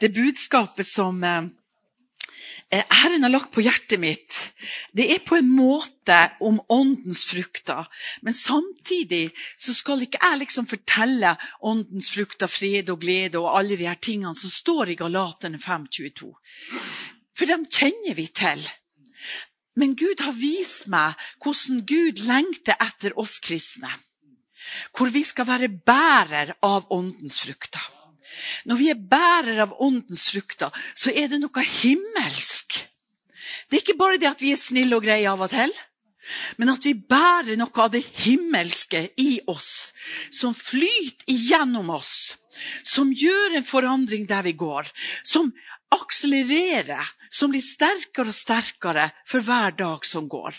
det budskapet som eh, eh, Herren har lagt på hjertet mitt, det er på en måte om åndens frukter. Men samtidig så skal ikke jeg liksom fortelle åndens frukter, fred og glede og alle de her tingene som står i Galaterne 5.22. For dem kjenner vi til. Men Gud har vist meg hvordan Gud lengter etter oss kristne. Hvor vi skal være bærer av åndens frukter. Når vi er bærer av åndens frukter, så er det noe himmelsk. Det er ikke bare det at vi er snille og greie av og til, men at vi bærer noe av det himmelske i oss, som flyter igjennom oss, som gjør en forandring der vi går, som akselererer, som blir sterkere og sterkere for hver dag som går.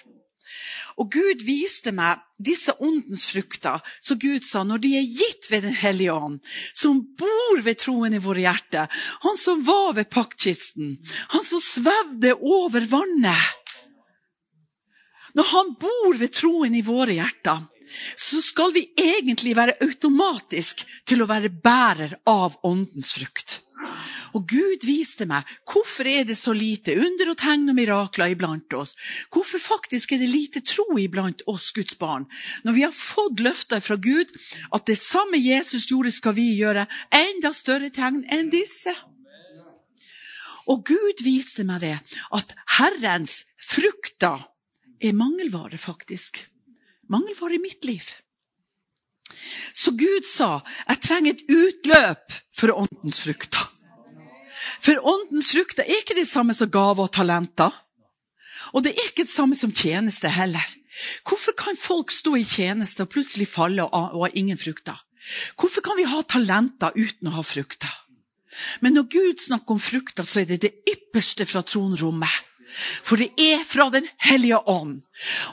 Og Gud viste meg disse åndens frukter, så Gud sa når de er gitt ved Den hellige ånd, som bor ved troen i våre hjerter, han som var ved paktkisten, han som svevde over vannet Når han bor ved troen i våre hjerter, så skal vi egentlig være automatisk til å være bærer av åndens frukt. Og Gud viste meg hvorfor er det så lite under og tegn og mirakler iblant oss. Hvorfor faktisk er det lite tro iblant oss Guds barn. Når vi har fått løfter fra Gud at det samme Jesus gjorde, skal vi gjøre. Enda større tegn enn disse. Og Gud viste meg det, at Herrens frukter er mangelvare, faktisk. Mangelvare i mitt liv. Så Gud sa jeg trenger et utløp for åndens frukter. For åndens frukter er ikke det samme som gaver og talenter. Og det er ikke det samme som tjeneste heller. Hvorfor kan folk stå i tjeneste og plutselig falle og ha ingen frukter? Hvorfor kan vi ha talenter uten å ha frukter? Men når Gud snakker om frukter, så er det det ypperste fra tronrommet. For det er fra Den hellige ånd.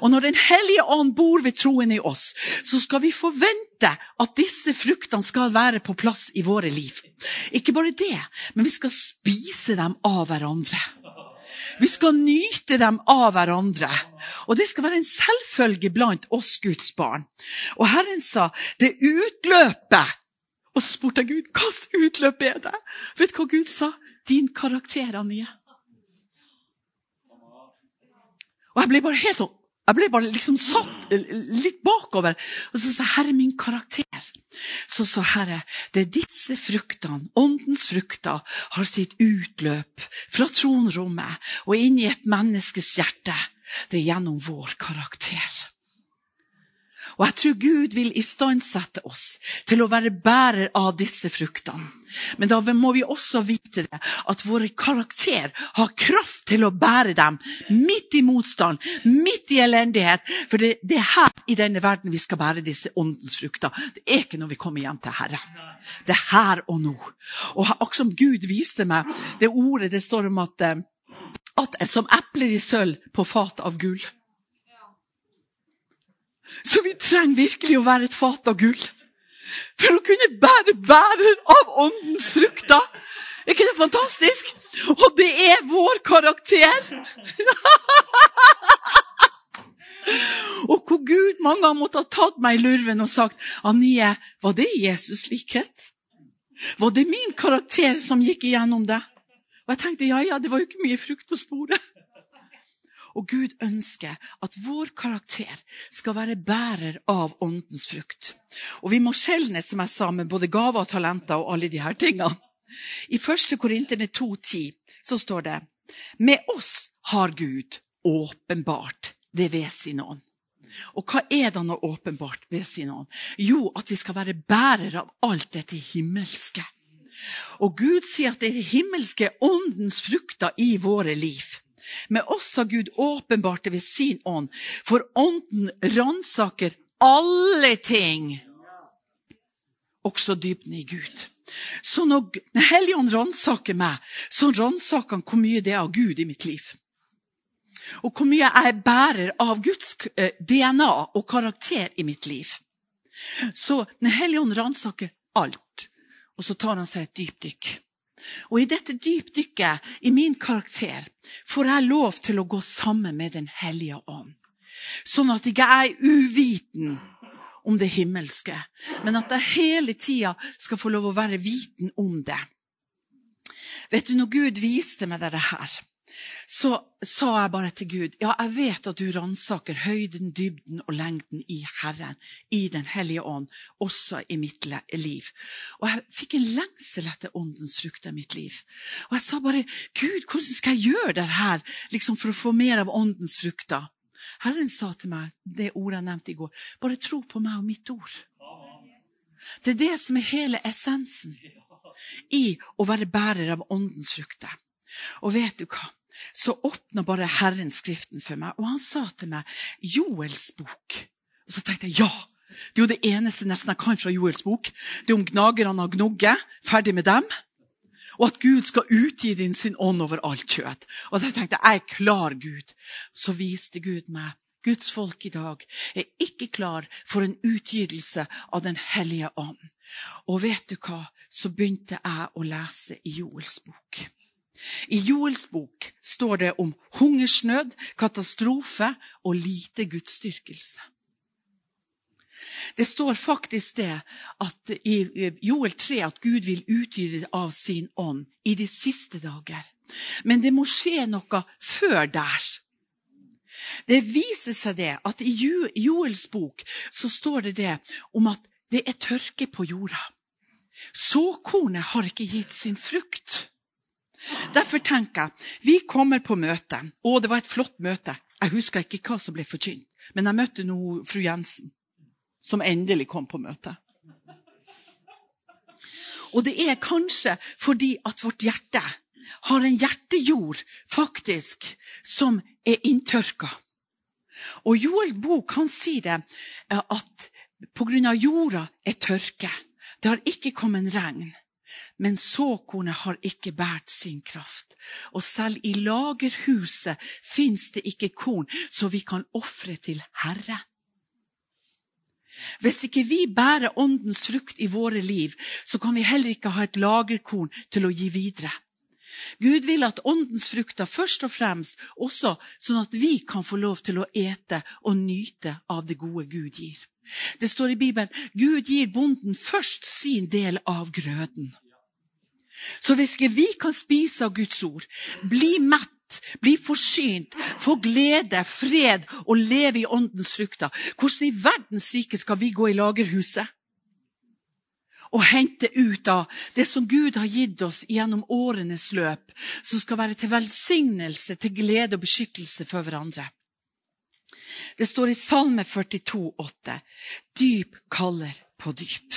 Og når Den hellige ånd bor ved troen i oss, så skal vi forvente at disse fruktene skal være på plass i våre liv. Ikke bare det, men vi skal spise dem av hverandre. Vi skal nyte dem av hverandre. Og det skal være en selvfølge blant oss Guds barn. Og Herren sa det utløpet. Og så spurte jeg Gud hva utløp er det? Vet du hva Gud sa? Din karakter, Anje. Og jeg ble bare helt sånn jeg ble bare liksom satt litt bakover. Og så sa Herre, min karakter. Så sa Herre, det er disse fruktene, åndens frukter, har sitt utløp fra tronrommet og inn i et menneskes hjerte. Det er gjennom vår karakter. Og jeg tror Gud vil istandsette oss til å være bærer av disse fruktene. Men da må vi også vite det, at vår karakter har kraft til å bære dem midt i motstand, midt i elendighet. For det, det, er her i denne verden vi skal bære disse åndens frukter. Det er ikke når vi kommer hjem til Herre. Det er her og nå. Og akkurat som Gud viste meg det ordet det står om at, eh, at som epler i sølv på fat av gull. Så vi trenger virkelig å være et fat av gull. For å kunne bære bærer av åndens frukter. Er ikke det fantastisk? Og det er vår karakter! og hvor Gud mange ganger måtte ha tatt meg i lurven og sagt Anie, var det Jesus likhet? Var det min karakter som gikk igjennom det? Og jeg tenkte ja, ja, det var jo ikke mye frukt på sporet. Og Gud ønsker at vår karakter skal være bærer av åndens frukt. Og vi må skjelne, som jeg sa, med både gaver og talenter og alle disse tingene. I 1. Korinterne 2,10 så står det Med oss har Gud åpenbart det ved sin ånd. Og hva er det nå åpenbart ved sin ånd? Jo, at vi skal være bærere av alt dette himmelske. Og Gud sier at det himmelske åndens frukter i våre liv. Oss har Gud åpenbart det ved sin ånd, for ånden ransaker alle ting, også dybden i Gud. Så når Helligånd ransaker meg, så ransaker han hvor mye det er av Gud i mitt liv. Og hvor mye jeg er bærer av Guds eh, DNA og karakter i mitt liv. Så Den hellige ånd ransaker alt, og så tar han seg et dypdykk. Og i dette dypdykket i min karakter får jeg lov til å gå sammen med Den hellige ånd. Sånn at jeg er uviten om det himmelske, men at jeg hele tida skal få lov å være viten om det. vet du, når Gud viste meg dette her, så sa jeg bare til Gud ja, jeg vet at du ransaker høyden, dybden og lengden i Herren, i Den hellige ånd, også i mitt liv. Og jeg fikk en lengsel etter åndens frukt i mitt liv. Og jeg sa bare Gud, hvordan skal jeg gjøre det her liksom for å få mer av åndens frukter? Herren sa til meg det ordet jeg nevnte i går, bare tro på meg og mitt ord. Det er det som er hele essensen i å være bærer av åndens frukter. Og vet du hva? Så åpna bare Herren Skriften for meg, og han sa til meg Joels bok. Og så tenkte jeg ja, det er jo det eneste nesten jeg kan fra Joels bok. Det er om gnagerne og gnogge, ferdig med dem. Og at Gud skal utgi din sin ånd over alt kjøtt. Og da tenkte jeg jeg er klar, Gud. Så viste Gud meg Guds folk i dag er ikke klar for en utgytelse av Den hellige ånd. Og vet du hva? Så begynte jeg å lese i Joels bok. I Joels bok står det om hungersnød, katastrofe og lite gudsdyrkelse. Det står faktisk det at i Joel 3 at Gud vil utgyte av sin ånd i de siste dager. Men det må skje noe før der. Det viser seg det at i Joels bok så står det det om at det er tørke på jorda. Såkornet har ikke gitt sin frukt. Derfor tenker jeg vi kommer på møte. Å, det var et flott møte. Jeg husker ikke hva som ble forkynt, men jeg møtte nå fru Jensen, som endelig kom på møte. Og det er kanskje fordi at vårt hjerte har en hjertejord faktisk som er inntørka. Og Joel Bok han sier det at pga. jorda er tørke. Det har ikke kommet regn. Men såkornet har ikke båret sin kraft. Og selv i lagerhuset fins det ikke korn, så vi kan ofre til Herre. Hvis ikke vi bærer åndens frukt i våre liv, så kan vi heller ikke ha et lagerkorn til å gi videre. Gud vil at åndens frukter først og fremst også sånn at vi kan få lov til å ete og nyte av det gode Gud gir. Det står i Bibelen Gud gir bonden først sin del av grøden. Så hvis vi kan spise av Guds ord, bli mett, bli forsynt, få glede, fred og leve i åndens frukter, hvordan i verdens rike skal vi gå i lagerhuset? Og hente ut av det som Gud har gitt oss gjennom årenes løp, som skal være til velsignelse, til glede og beskyttelse for hverandre. Det står i Salme 42, 42,8.: Dyp kaller på dyp.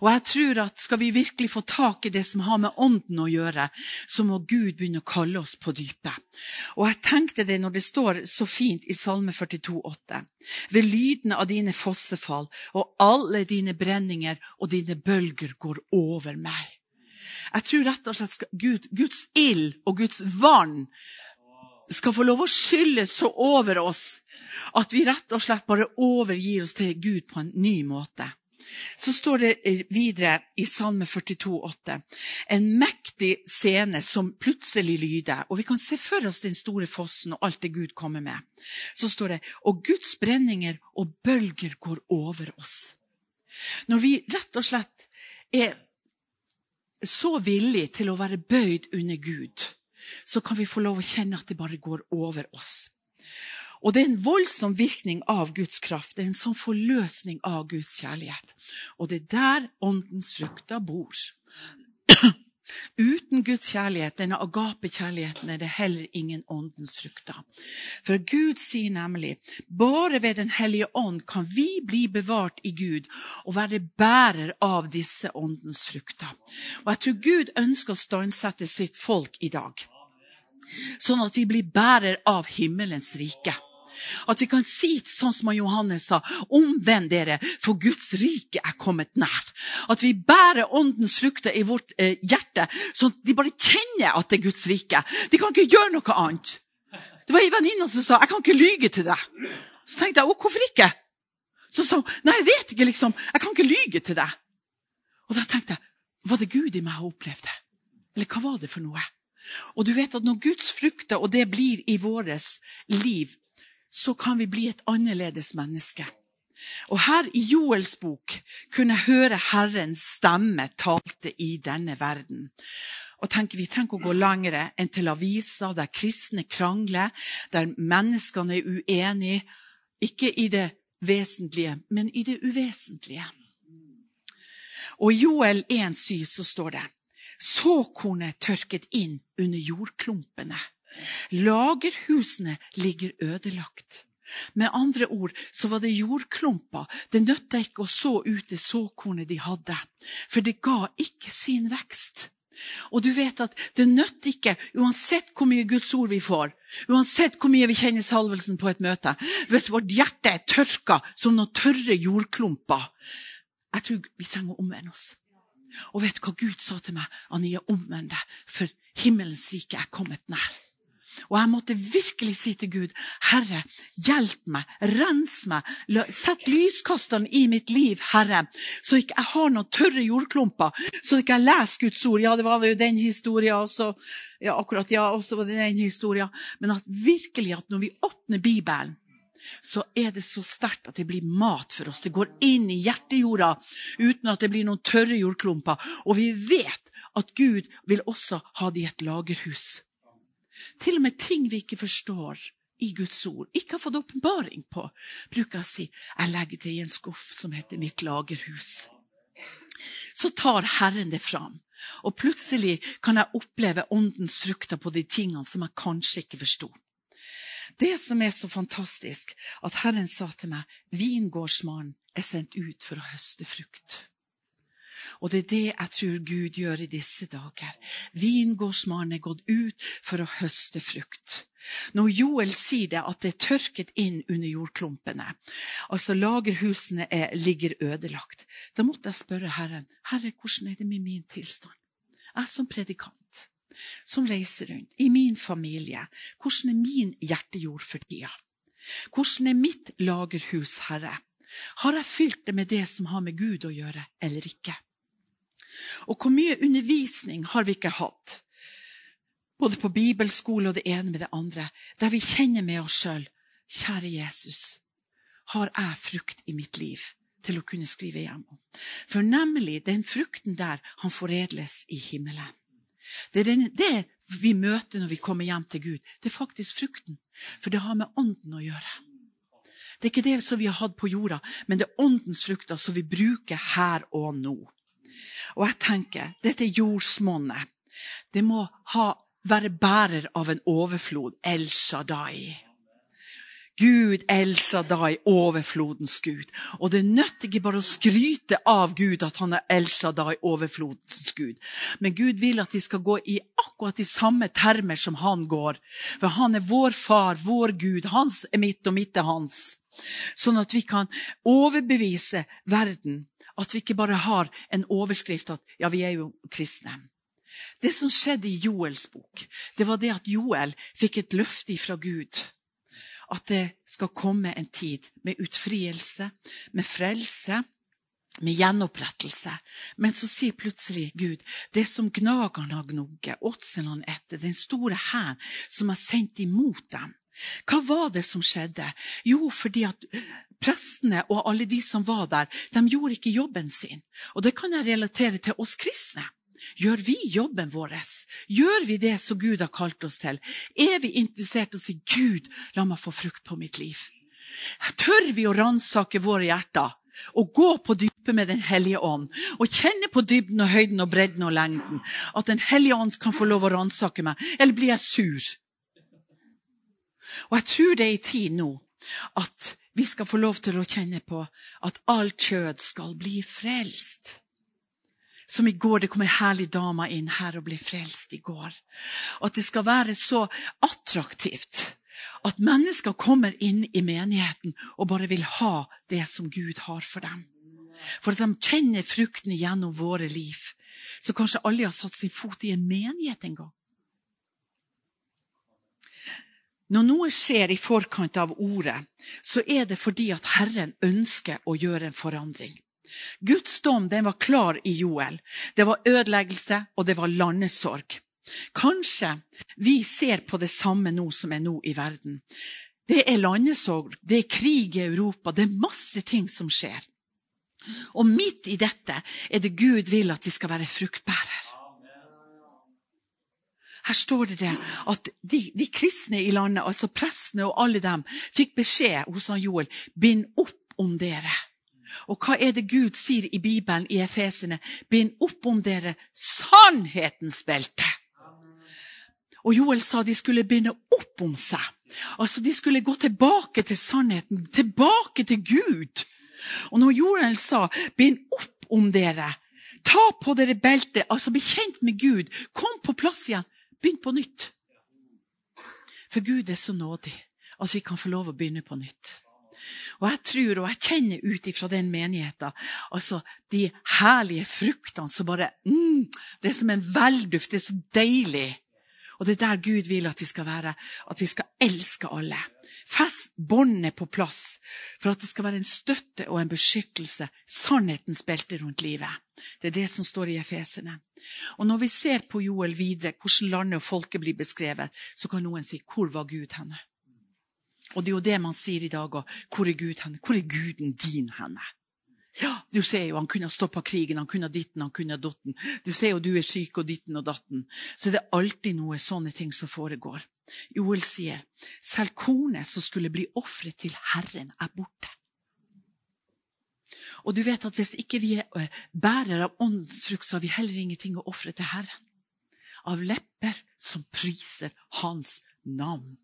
Og jeg tror at Skal vi virkelig få tak i det som har med ånden å gjøre, så må Gud begynne å kalle oss på dypet. Og jeg tenkte det når det står så fint i Salme 42, 42,8. Ved lyden av dine fossefall og alle dine brenninger og dine bølger går over meg. Jeg tror rett og slett Gud, Guds ild og Guds vann skal få lov å skylle så over oss at vi rett og slett bare overgir oss til Gud på en ny måte. Så står det videre i Salme 42, 42,8 en mektig scene som plutselig lyder. Og vi kan se for oss den store fossen og alt det Gud kommer med. Så står det og Guds brenninger og bølger går over oss. Når vi rett og slett er så villige til å være bøyd under Gud, så kan vi få lov å kjenne at det bare går over oss. Og det er en voldsom virkning av Guds kraft. Det er en sånn forløsning av Guds kjærlighet. Og det er der åndens frukter bor. Uten Guds kjærlighet, denne agape-kjærligheten, er det heller ingen åndens frukter. For Gud sier nemlig bare ved Den hellige ånd kan vi bli bevart i Gud og være bærer av disse åndens frukter. Og jeg tror Gud ønsker å standsette sitt folk i dag, sånn at vi blir bærer av himmelens rike. At vi kan si sånn som Johannes sa, omvend dere, for Guds rike er kommet nær. At vi bærer åndens frukter i vårt eh, hjerte, sånn at de bare kjenner at det er Guds rike. De kan ikke gjøre noe annet. Det var ei venninne som sa 'jeg kan ikke lyge til deg'. Så tenkte jeg 'å, hvorfor ikke'? Så sa hun 'nei, jeg vet ikke, liksom. Jeg kan ikke lyge til deg'. Og da tenkte jeg 'var det Gud i meg jeg opplevde'? Eller hva var det for noe? Og du vet at når Guds frukter, og det blir i vårt liv, så kan vi bli et annerledes menneske. Og her i Joels bok kunne jeg høre Herrens stemme talte i denne verden. og tenker vi trenger ikke å gå lenger enn til aviser der kristne krangler, der menneskene er uenige, ikke i det vesentlige, men i det uvesentlige. Og i Joel 1,7 så står det Såkornet tørket inn under jordklumpene. Lagerhusene ligger ødelagt. Med andre ord så var det jordklumper. Det nytta ikke å så ut det såkornet de hadde, for det ga ikke sin vekst. Og du vet at det nytter ikke, uansett hvor mye Guds ord vi får, uansett hvor mye vi kjenner salvelsen på et møte, hvis vårt hjerte er tørka som noen tørre jordklumper. Jeg tror vi trenger å omvende oss. Og vet du hva Gud sa til meg? Ania, omvend deg, for himmelens rike er kommet nær. Og jeg måtte virkelig si til Gud, Herre, hjelp meg, rens meg, sett lyskasteren i mitt liv, Herre, så ikke jeg har noen tørre jordklumper, så ikke jeg leser Guds ord. Ja, det var jo den historien også. Ja, akkurat, ja, også var det den historien. Men at virkelig at når vi åpner Bibelen, så er det så sterkt at det blir mat for oss. Det går inn i hjertejorda uten at det blir noen tørre jordklumper. Og vi vet at Gud vil også ha det i et lagerhus. Til og med ting vi ikke forstår i Guds ord, ikke har fått åpenbaring på, bruker å si jeg legger det i en skuff som heter mitt lagerhus. Så tar Herren det fram, og plutselig kan jeg oppleve åndens frukter på de tingene som jeg kanskje ikke forsto. Det som er så fantastisk, at Herren sa til meg, vingårdsmannen er sendt ut for å høste frukt. Og det er det jeg tror Gud gjør i disse dager. Vingårdsmannen er gått ut for å høste frukt. Når Joel sier det, at det er tørket inn under jordklumpene, altså lagerhusene er, ligger ødelagt, da måtte jeg spørre Herren Herre, hvordan er det med min tilstand? Jeg som predikant, som reiser rundt, i min familie, hvordan er min hjertejord for tida? Hvordan er mitt lagerhus, Herre? Har jeg fylt det med det som har med Gud å gjøre, eller ikke? Og hvor mye undervisning har vi ikke hatt? Både på bibelskole og det ene med det andre, der vi kjenner med oss sjøl Kjære Jesus, har jeg frukt i mitt liv til å kunne skrive hjem om? For nemlig den frukten der han foredles i himmelen. Det er det vi møter når vi kommer hjem til Gud. Det er faktisk frukten. For det har med ånden å gjøre. Det er ikke det som vi har hatt på jorda, men det er åndens frukter som vi bruker her og nå. Og jeg tenker, dette jordsmonnet, det må ha, være bærer av en overflod. El Shaddai. Gud, El Shaddai, overflodens Gud. Og det nytter ikke bare å skryte av Gud at han er El Shaddai, overflodens Gud. Men Gud vil at vi skal gå i akkurat de samme termer som han går. For han er vår far, vår Gud. Hans er mitt, og mitt er hans. Sånn at vi kan overbevise verden at vi ikke bare har en overskrift at ja, vi er jo kristne. Det som skjedde i Joels bok, det var det at Joel fikk et løfte fra Gud. At det skal komme en tid med utfrielse, med frelse, med gjenopprettelse. Men så sier plutselig Gud det som gnagerne har gnugget, åtselen etter, den store hæren som har sendt imot dem. Hva var det som skjedde? Jo, fordi at prestene og alle de som var der, de gjorde ikke jobben sin. Og det kan jeg relatere til oss kristne. Gjør vi jobben vår? Gjør vi det som Gud har kalt oss til? Er vi interessert i å si 'Gud, la meg få frukt på mitt liv'? Tør vi å ransake våre hjerter og gå på dypet med Den hellige ånd og kjenne på dybden og høyden og bredden og lengden? At Den hellige ånd kan få lov å ransake meg? Eller blir jeg sur? Og jeg tror det er i tid nå at vi skal få lov til å kjenne på at alt kjød skal bli frelst. Som i går, det kom ei herlig dame inn her og ble frelst i går. Og at det skal være så attraktivt at mennesker kommer inn i menigheten og bare vil ha det som Gud har for dem. For at de kjenner fruktene gjennom våre liv. Så kanskje alle har satt sin fot i en menighet en gang. Når noe skjer i forkant av ordet, så er det fordi at Herren ønsker å gjøre en forandring. Guds dom den var klar i Joel. Det var ødeleggelse, og det var landesorg. Kanskje vi ser på det samme nå som er nå i verden. Det er landesorg, det er krig i Europa, det er masse ting som skjer. Og midt i dette er det Gud vil at vi skal være fruktbærer. Her står det det at de, de kristne i landet, altså prestene og alle dem, fikk beskjed hos han Joel bind opp om dere. Og hva er det Gud sier i Bibelen i Efesene? Bind opp om dere sannhetens belte. Og Joel sa de skulle binde opp om seg. Altså De skulle gå tilbake til sannheten, tilbake til Gud. Og når Joel sa 'bind opp om dere', ta på dere beltet, altså bli kjent med Gud, kom på plass igjen, begynn på nytt. For Gud er så nådig at vi kan få lov å begynne på nytt. Og jeg tror og jeg kjenner ut ifra den menigheten altså de herlige fruktene som bare mm, Det er som en velduft. Det er så deilig. Og det er der Gud vil at vi skal være. At vi skal elske alle. Fest båndet på plass for at det skal være en støtte og en beskyttelse. Sannhetens belte rundt livet. Det er det som står i Efesene. Og når vi ser på Joel videre, hvordan landet og folket blir beskrevet, så kan noen si 'Hvor var Gud henne?' Og det er jo det man sier i dag òg. Hvor er Gud henne? Hvor er guden din henne? Ja, du ser jo, Han kunne ha stoppa krigen, han kunne ha ditten, han kunne ha dotten. Du ser jo du er syk og ditten og datten. Så det er alltid noe sånne ting som foregår. Joel sier, selv kornet som skulle bli ofret til Herren, er borte. Og du vet at hvis ikke vi er bærer av åndens frukt, så har vi heller ingenting å ofre til Herren. Av lepper som priser Hans navn.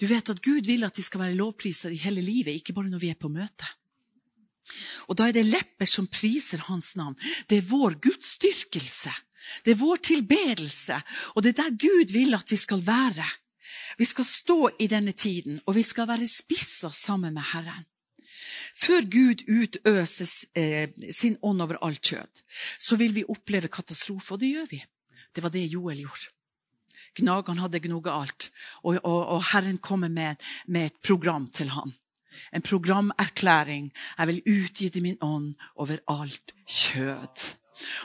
Du vet at Gud vil at vi skal være lovpriser i hele livet, ikke bare når vi er på møte. Og da er det lepper som priser hans navn. Det er vår gudsdyrkelse. Det er vår tilbedelse. Og det er der Gud vil at vi skal være. Vi skal stå i denne tiden, og vi skal være spissa sammen med Herren. Før Gud utøses eh, sin ånd over alt kjød, så vil vi oppleve katastrofe, og det gjør vi. Det var det Joel gjorde. Gnagene hadde gnoget alt, og, og, og Herren kommer med, med et program til ham en programerklæring. Jeg vil utgi til min ånd over alt kjød.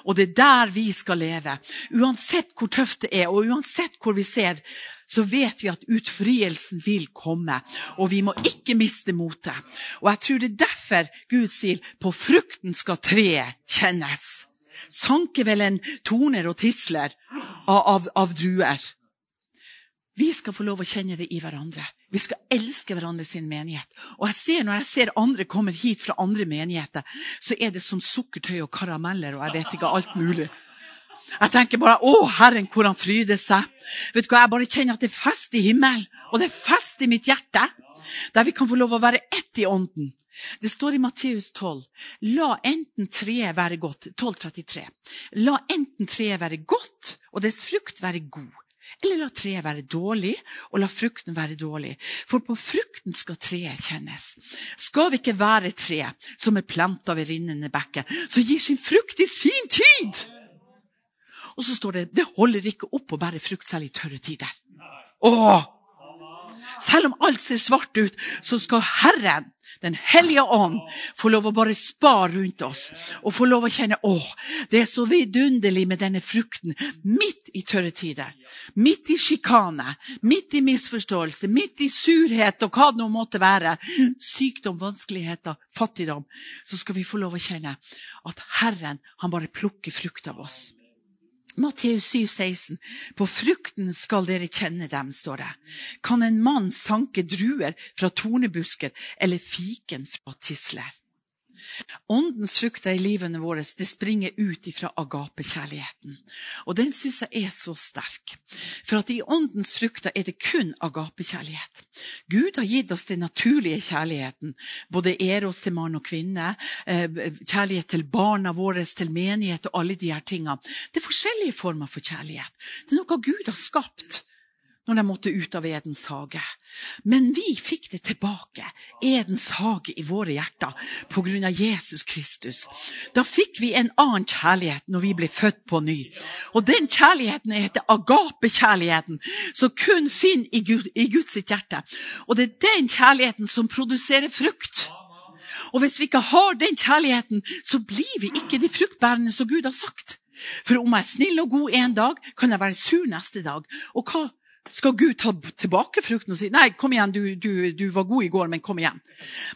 Og det er der vi skal leve. Uansett hvor tøft det er, og uansett hvor vi ser, så vet vi at utfrielsen vil komme. Og vi må ikke miste motet. Og jeg tror det er derfor Gud sier på frukten skal treet kjennes. Sanker vel en torner og tisler av, av, av druer. Vi skal få lov å kjenne det i hverandre. Vi skal elske hverandre sin menighet. Og jeg ser Når jeg ser andre kommer hit fra andre menigheter, så er det som sukkertøy og karameller og jeg vet ikke alt mulig. Jeg tenker bare 'Å, Herren, hvor han fryder seg'. Vet du hva, Jeg bare kjenner at det er fest i himmelen, og det er fest i mitt hjerte. Der vi kan få lov å være ett i ånden. Det står i Matteus 12. La enten treet være godt 1233. La enten treet være godt og dets frukt være god eller la treet være dårlig, og la frukten være dårlig. For på frukten skal treet kjennes. Skal vi ikke være tre som er planta ved rinnende bekker, som gir sin frukt i sin tid? Og så står det det holder ikke opp å bære frukt selv i tørre tider. Åh! Selv om alt ser svart ut, så skal Herren den hellige ånd får lov å bare spare rundt oss og få lov å kjenne å, det er så vidunderlig med denne frukten midt i tørre tider. Midt i sjikane, midt i misforståelse, midt i surhet og hva det nå måtte være. Sykdom, vanskeligheter, fattigdom. Så skal vi få lov å kjenne at Herren han bare plukker frukt av oss. Matteus 7, 16. På frukten skal dere kjenne dem, står det. Kan en mann sanke druer fra tornebusker eller fiken fra tisler? Åndens frukter i livene våre det springer ut ifra agapekjærligheten. Og den syns jeg er så sterk. For at i åndens frukter er det kun agapekjærlighet. Gud har gitt oss den naturlige kjærligheten. Både eros til mann og kvinne, eh, kjærlighet til barna våre, til menighet og alle de her tingene. Det er forskjellige former for kjærlighet. Det er noe Gud har skapt når de måtte ut av Edens hage. Men vi fikk det tilbake, Edens hage i våre hjerter, pga. Jesus Kristus. Da fikk vi en annen kjærlighet når vi ble født på ny. Og den kjærligheten heter agape-kjærligheten, som kun finner i, Gud, i Guds hjerte. Og det er den kjærligheten som produserer frukt. Og hvis vi ikke har den kjærligheten, så blir vi ikke de fruktbærende som Gud har sagt. For om jeg er snill og god en dag, kan jeg være sur neste dag. Og hva skal Gud ta tilbake frukten og si nei, kom igjen, du, du, du, var god i går, men kom igjen.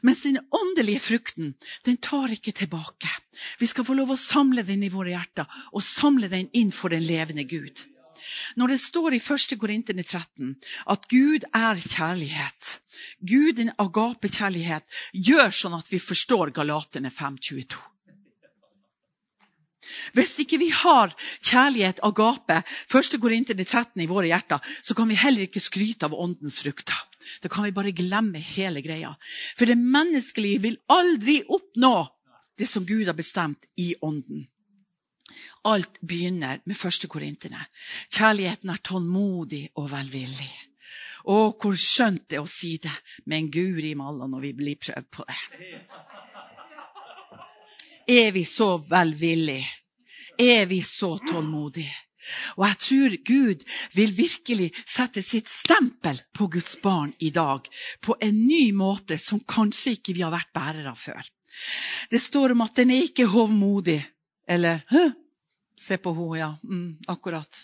Mens den åndelige frukten den tar ikke tilbake. Vi skal få lov å samle den i våre hjerter og samle den inn for den levende Gud. Når det står i 1. Korinterne 13 at Gud er kjærlighet, Gud den agape-kjærlighet, gjør sånn at vi forstår Galaterne 5.22. Hvis ikke vi har kjærlighet, agape, 1. Korinterne 13 i våre hjerter, så kan vi heller ikke skryte av åndens frukter. Da kan vi bare glemme hele greia. For det menneskelige vil aldri oppnå det som Gud har bestemt i ånden. Alt begynner med første korinterne. Kjærligheten er tålmodig og velvillig. Å, hvor skjønt det er å si det, men guri malla når vi blir prøvd på det. Er vi så velvillige? Er vi så tålmodige? Og jeg tror Gud vil virkelig sette sitt stempel på Guds barn i dag på en ny måte som kanskje ikke vi har vært bærere før. Det står om at den er ikke hovmodig. Eller Hø? Se på henne, ja. Mm, akkurat.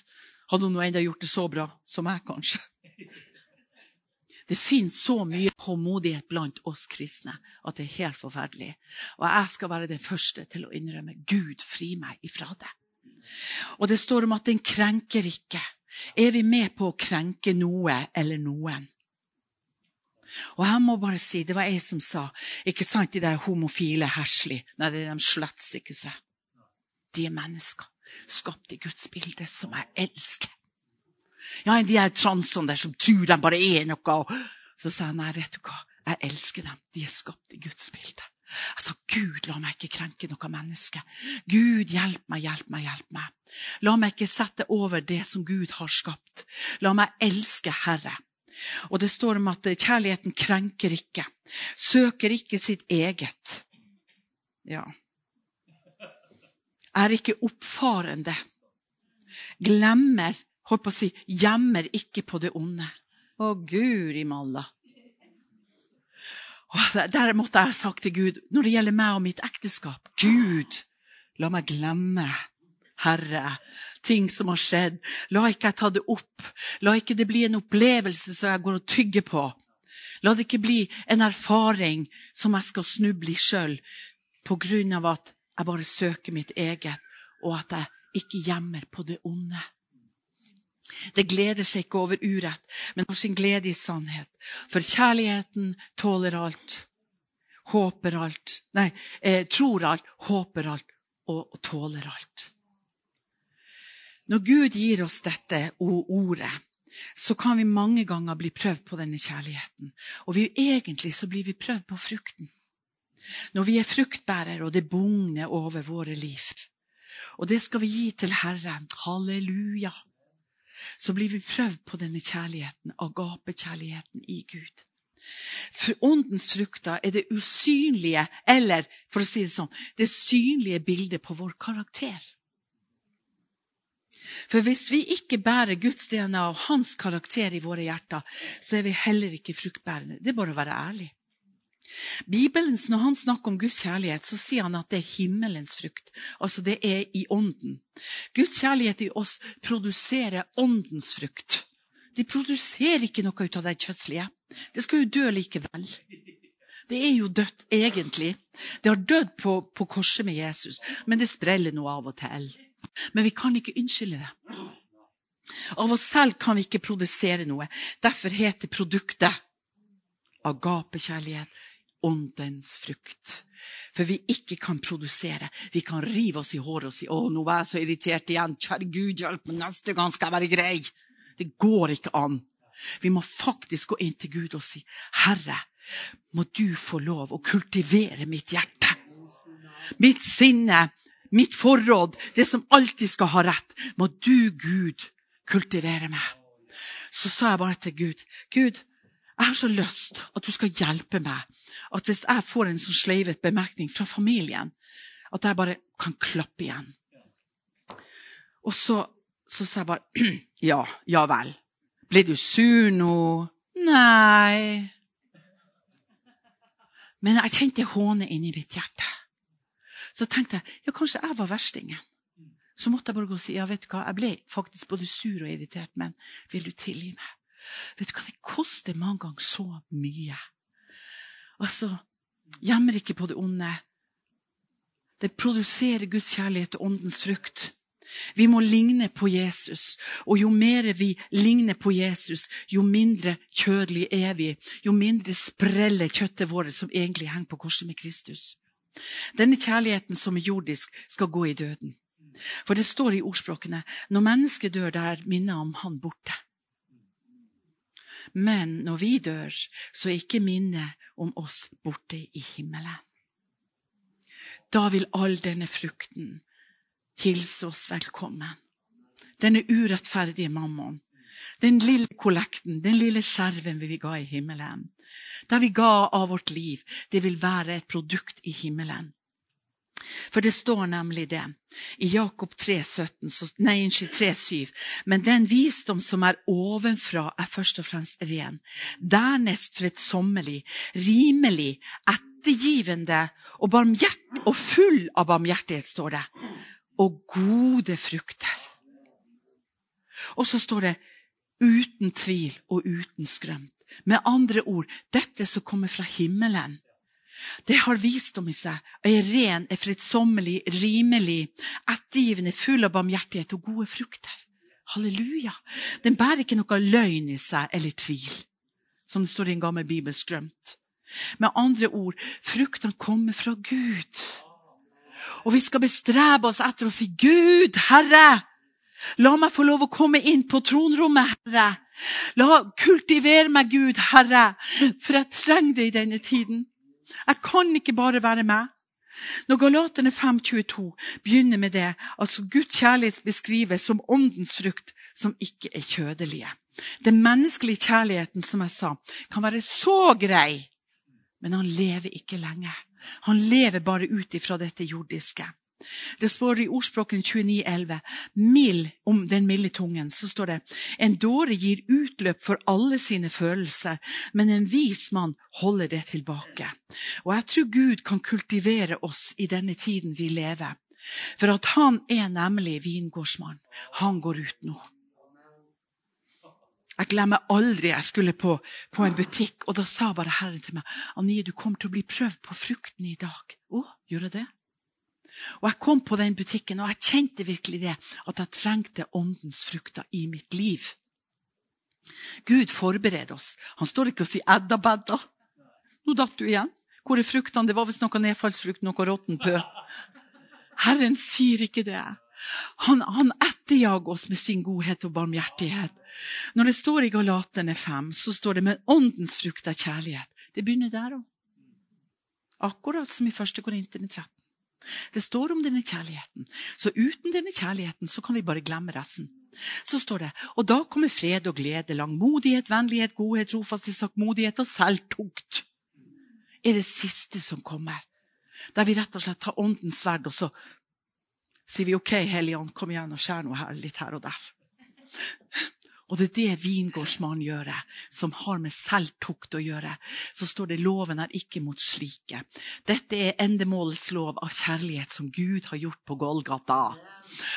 Hadde hun enda gjort det så bra som jeg, kanskje? Det finnes så mye håndmodighet blant oss kristne at det er helt forferdelig. Og jeg skal være den første til å innrømme Gud, fri meg ifra det. Og det står om at den krenker ikke. Er vi med på å krenke noe eller noen? Og jeg må bare si, Det var jeg som sa ikke sant, de der homofile herselig. Nei, det er de slett ikke seg. De er mennesker skapt i Guds bilde, som jeg elsker. Ja, de er transene der som tror de bare er noe. Så sa jeg nei, vet du hva, jeg elsker dem. De er skapt i Guds bilde. Jeg sa, Gud, la meg ikke krenke noe menneske. Gud, hjelp meg, hjelp meg, hjelp meg. La meg ikke sette over det som Gud har skapt. La meg elske Herre. Og det står om at kjærligheten krenker ikke, søker ikke sitt eget. Ja. Er ikke oppfarende. Glemmer, holdt på å si, gjemmer ikke på det onde. Å, guri malla. Der måtte jeg ha sagt til Gud, når det gjelder meg og mitt ekteskap Gud, la meg glemme Herre, ting som har skjedd. La ikke jeg ta det opp. La ikke det bli en opplevelse som jeg går og tygger på. La det ikke bli en erfaring som jeg skal snuble i sjøl av at jeg bare søker mitt eget, og at jeg ikke gjemmer på det onde. Det gleder seg ikke over urett, men har sin glede i sannhet. For kjærligheten tåler alt, håper alt, nei, eh, tror alt, håper alt og, tåler alt. Når Gud gir oss dette ordet, så kan vi mange ganger bli prøvd på denne kjærligheten. Og vi, egentlig så blir vi prøvd på frukten. Når vi er fruktbærere, og det bugner over våre liv. Og det skal vi gi til Herren. Halleluja. Så blir vi prøvd på denne kjærligheten, agapekjærligheten i Gud. For åndens frukter er det usynlige, eller for å si det sånn, det synlige bildet på vår karakter. For hvis vi ikke bærer Guds DNA og hans karakter i våre hjerter, så er vi heller ikke fruktbærende. Det er bare å være ærlig. Bibelen, Når han snakker om Guds kjærlighet, så sier han at det er himmelens frukt. Altså det er i ånden. Guds kjærlighet i oss produserer åndens frukt. De produserer ikke noe ut av det kjøttslige. Det skal jo dø likevel. Det er jo dødt, egentlig. Det har dødd på, på korset med Jesus, men det spreller noe av og til. Men vi kan ikke unnskylde det. Av oss selv kan vi ikke produsere noe. Derfor heter produktet agapekjærlighet, åndens frukt. For vi ikke kan produsere. Vi kan rive oss i håret og si 'Å, nå var jeg så irritert igjen. Kjære Gud, hjelp meg, neste gang skal jeg være grei.' Det går ikke an. Vi må faktisk gå inn til Gud og si, 'Herre, må du få lov å kultivere mitt hjerte.' Mitt sinne, mitt forråd, det som alltid skal ha rett. Må du, Gud, kultivere meg. Så sa jeg bare til Gud, Gud, jeg har så lyst at du skal hjelpe meg. At hvis jeg får en sånn sleivet bemerkning fra familien, at jeg bare kan klappe igjen. Og så, så sa jeg bare Ja, ja vel. Ble du sur nå? Nei. Men jeg kjente hånet inni mitt hjerte. Så tenkte jeg ja, kanskje jeg var verstingen. Så måtte jeg bare gå og si ja, vet du hva, jeg ble faktisk både sur og irritert, men vil du tilgi meg? Vet du hva, det koster mange ganger så mye. Altså, gjemmer ikke på det onde. Det produserer Guds kjærlighet og åndens frukt. Vi må ligne på Jesus, og jo mer vi ligner på Jesus, jo mindre kjødelig er vi, jo mindre spreller kjøttet vårt som egentlig henger på korset med Kristus. Denne kjærligheten som er jordisk, skal gå i døden. For det står i ordspråkene når mennesket dør, der minner om han borte. Men når vi dør, så er ikke minnet om oss borte i himmelen. Da vil all denne frukten hilse oss velkommen. Denne urettferdige mammon. Den lille kollekten, den lille skjerven vi ga i himmelen. Der vi ga av vårt liv, det vil være et produkt i himmelen. For det står nemlig det i Jakob 3, 17, nei, 3, 7. Men den visdom som er ovenfra, er først og fremst ren. Dernest fredsommelig, rimelig, ettergivende og, og full av barmhjertighet, står det. Og gode frukter. Og så står det uten tvil og uten skrømt. Med andre ord, dette som kommer fra himmelen det har visdom i seg, er ren, er fredsommelig, rimelig, ettergivende, full av barmhjertighet og gode frukter. Halleluja. Den bærer ikke noe løgn i seg eller tvil, som det står i en gammel bibelskrømt. Med andre ord, fruktene kommer fra Gud. Og vi skal bestrebe oss etter å si, Gud, Herre, la meg få lov å komme inn på tronrommet, Herre. La kultivere meg, Gud, Herre, for jeg trenger det i denne tiden. Jeg kan ikke bare være meg. Når Galaterne 5,22 begynner med det, altså Guds kjærlighet beskrives som åndens frukt, som ikke er kjødelige. Den menneskelige kjærligheten, som jeg sa, kan være så grei, men han lever ikke lenge. Han lever bare ut ifra dette jordiske. Det står i ordspråken 29,11 mild om den milde tungen. Så står det en dåre gir utløp for alle sine følelser, men en vis mann holder det tilbake. Og jeg tror Gud kan kultivere oss i denne tiden vi lever. For at han er nemlig vingårdsmann. Han går ut nå. Jeg glemmer aldri jeg skulle på, på, en butikk, og da sa bare Herren til meg Anie, du kommer til å bli prøvd på frukten i dag. Å, gjør jeg det? Og Jeg kom på den butikken, og jeg kjente virkelig det, at jeg trengte åndens frukter i mitt liv. Gud forbereder oss. Han står ikke og sier 'edda bedda'. Nå datt du igjen. Hvor er fruktene? Det var visst noe nedfallsfrukt, noe råtten pø. Herren sier ikke det. Han, han etterjager oss med sin godhet og barmhjertighet. Når det står i Galaterne 5, så står det med åndens frukt er kjærlighet. Det begynner der òg. Akkurat som i 1. Korinterne 13. Det står om denne kjærligheten. Så uten denne kjærligheten så kan vi bare glemme resten. Så står det, og da kommer fred og glede, langmodighet, vennlighet, godhet, trofasthet, saktmodighet og selvtukt. Er det siste som kommer. Der vi rett og slett tar åndens sverd, og så sier vi OK, Hellige kom igjen og skjær noe her, litt her og der. Og det er det vingårdsmannen gjør, som har med selvtukt å gjøre. Så står det loven er ikke mot slike. Dette er endemålets lov av kjærlighet som Gud har gjort på Golgata.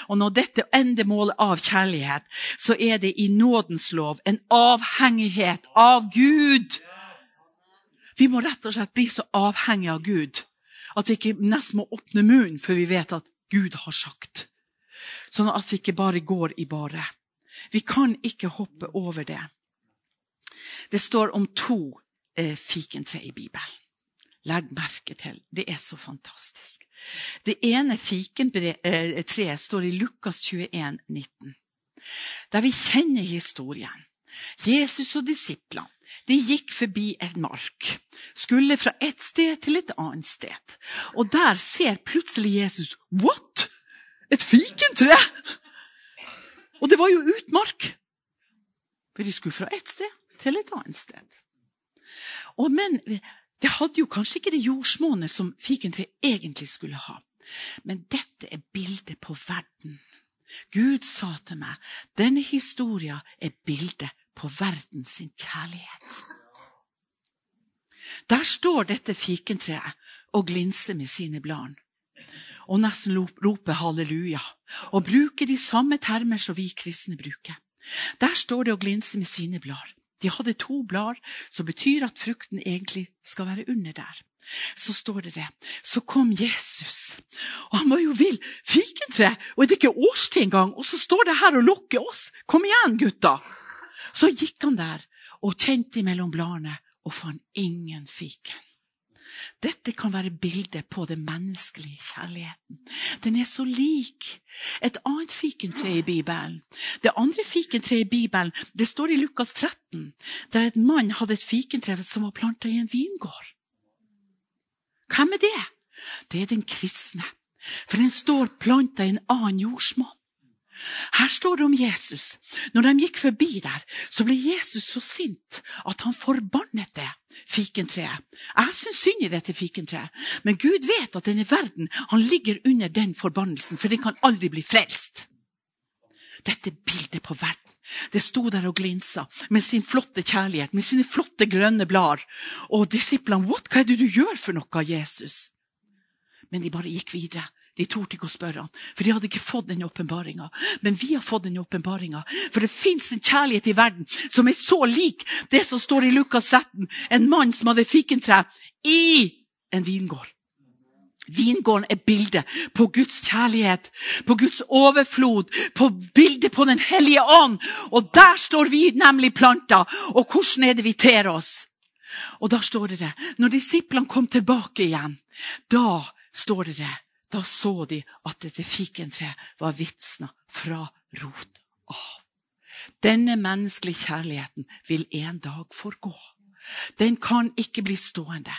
Og når dette er endemålet av kjærlighet, så er det i nådens lov en avhengighet av Gud. Vi må rett og slett bli så avhengige av Gud at vi ikke nesten må åpne munnen før vi vet at Gud har sagt. Sånn at vi ikke bare går i bare. Vi kan ikke hoppe over det. Det står om to eh, fikentre i Bibelen. Legg merke til. Det er så fantastisk. Det ene fikentreet eh, står i Lukas 21, 19. Der vi kjenner historien. Jesus og disiplene de gikk forbi en mark, skulle fra et sted til et annet sted. Og der ser plutselig Jesus What? Et fikentre! Og det var jo utmark. For de skulle fra ett sted til et annet sted. Og men det hadde jo kanskje ikke det jordsmonnet som fikentreet egentlig skulle ha. Men dette er bildet på verden. Gud sa til meg denne historien er bildet på verden sin kjærlighet. Der står dette fikentreet og glinser med sine blader og nesten roper halleluja. Og bruker de samme termer som vi kristne bruker. Der står det og glinser med sine blader. De hadde to blader, som betyr at frukten egentlig skal være under der. så står det det. Så kom Jesus. Og han var jo vill. Fikentre! Og er det ikke årstid engang? Og så står det her og lokker oss. Kom igjen, gutta! Så gikk han der og kjente mellom bladene og fant ingen fiken. Dette kan være bildet på den menneskelige kjærligheten. Den er så lik et annet fikentre i Bibelen. Det andre fikentreet i Bibelen det står i Lukas 13, der et mann hadde et fikentre som var planta i en vingård. Hvem er det? Det er den kristne. For den står planta i en annen jordsmonn. Her står det om Jesus. Når de gikk forbi der, så ble Jesus så sint at han forbannet det fikentreet. Jeg syns synd i dette fikentreet, men Gud vet at denne verden ligger under den forbannelsen, for den kan aldri bli frelst. Dette bildet på verden. Det sto der og glinsa med sin flotte kjærlighet, med sine flotte grønne blader. Og disiplene What? Hva er det du gjør for noe, Jesus? Men de bare gikk videre. De torde ikke å spørre han, for de hadde ikke fått den åpenbaringa. Men vi har fått den åpenbaringa. For det fins en kjærlighet i verden som er så lik det som står i Lukas 17. En mann som hadde fikentre i en vingård. Vingården er bildet på Guds kjærlighet, på Guds overflod, på bildet på Den hellige ånd. Og der står vi nemlig planta. Og hvordan er det vi ter oss? Og da står det det. Når disiplene kom tilbake igjen, da står det det da så de at dette fikentreet var vitsna fra rot av. Denne menneskelige kjærligheten vil en dag forgå. Den kan ikke bli stående.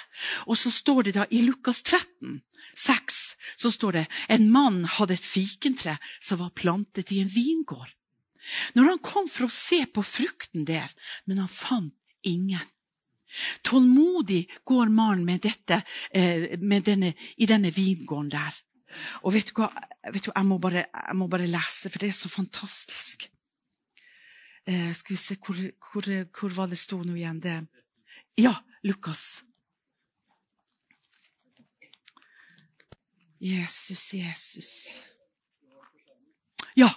Og så står det da i Lukas 13, 6, så står det en mann hadde et fikentre som var plantet i en vingård. Når han kom for å se på frukten der, men han fant ingen. Tålmodig går mannen med dette eh, med denne, i denne vingården der. Og vet du hva? Vet du, jeg, må bare, jeg, må bare, lese, for det er så fantastisk. Eh, skal vi se, hvor, hvor, hvor, var det sto nå igjen? Det? Ja, Lukas. Jesus, Jesus. Ja,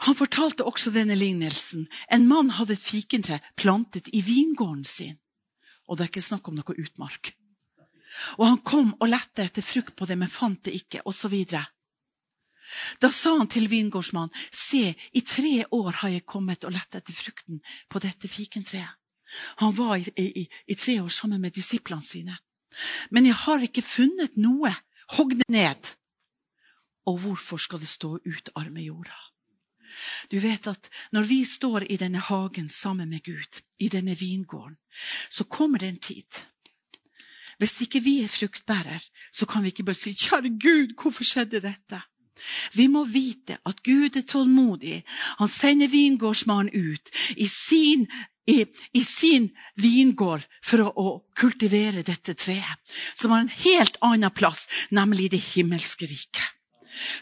han fortalte også denne lignelsen. En mann hadde et fikentre plantet i vingården sin. Og det er ikke snakk om noe utmark. Og han kom og lette etter frukt på det, men fant det ikke, osv. Da sa han til vingårdsmannen, se, i tre år har jeg kommet og lett etter frukten på dette fikentreet. Han var i, i, i tre år sammen med disiplene sine. Men jeg har ikke funnet noe. Hogg det ned. Og hvorfor skal det stå ut arme jorda? Du vet at når vi står i denne hagen sammen med Gud, i denne vingården, så kommer det en tid. Hvis ikke vi er fruktbærer, så kan vi ikke bare si 'Kjære Gud, hvorfor skjedde dette?' Vi må vite at Gud er tålmodig. Han sender vingårdsmannen ut i sin, i, i sin vingård for å, å, kultivere dette treet, som har en helt annen plass, nemlig det himmelske riket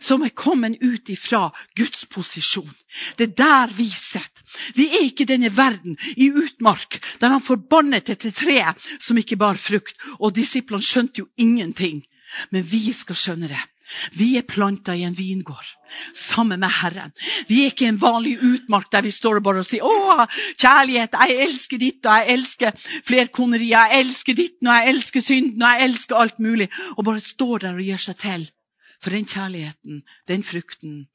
som er kommet ut ifra Guds posisjon. Det er der vi sitter. Vi er ikke i denne verden i utmark, der han forbannet dette treet som ikke bar frukt. Og disiplene skjønte jo ingenting. Men vi skal skjønne det. Vi er planta i en vingård sammen med Herren. Vi er ikke en vanlig utmark der vi står og bare sier 'Å, kjærlighet, jeg elsker ditt, og jeg elsker flerkoneriet, 'Jeg elsker ditt, og jeg elsker synden, og jeg elsker alt mulig', og bare står der og gir seg til. For den kjærligheten, den frukten,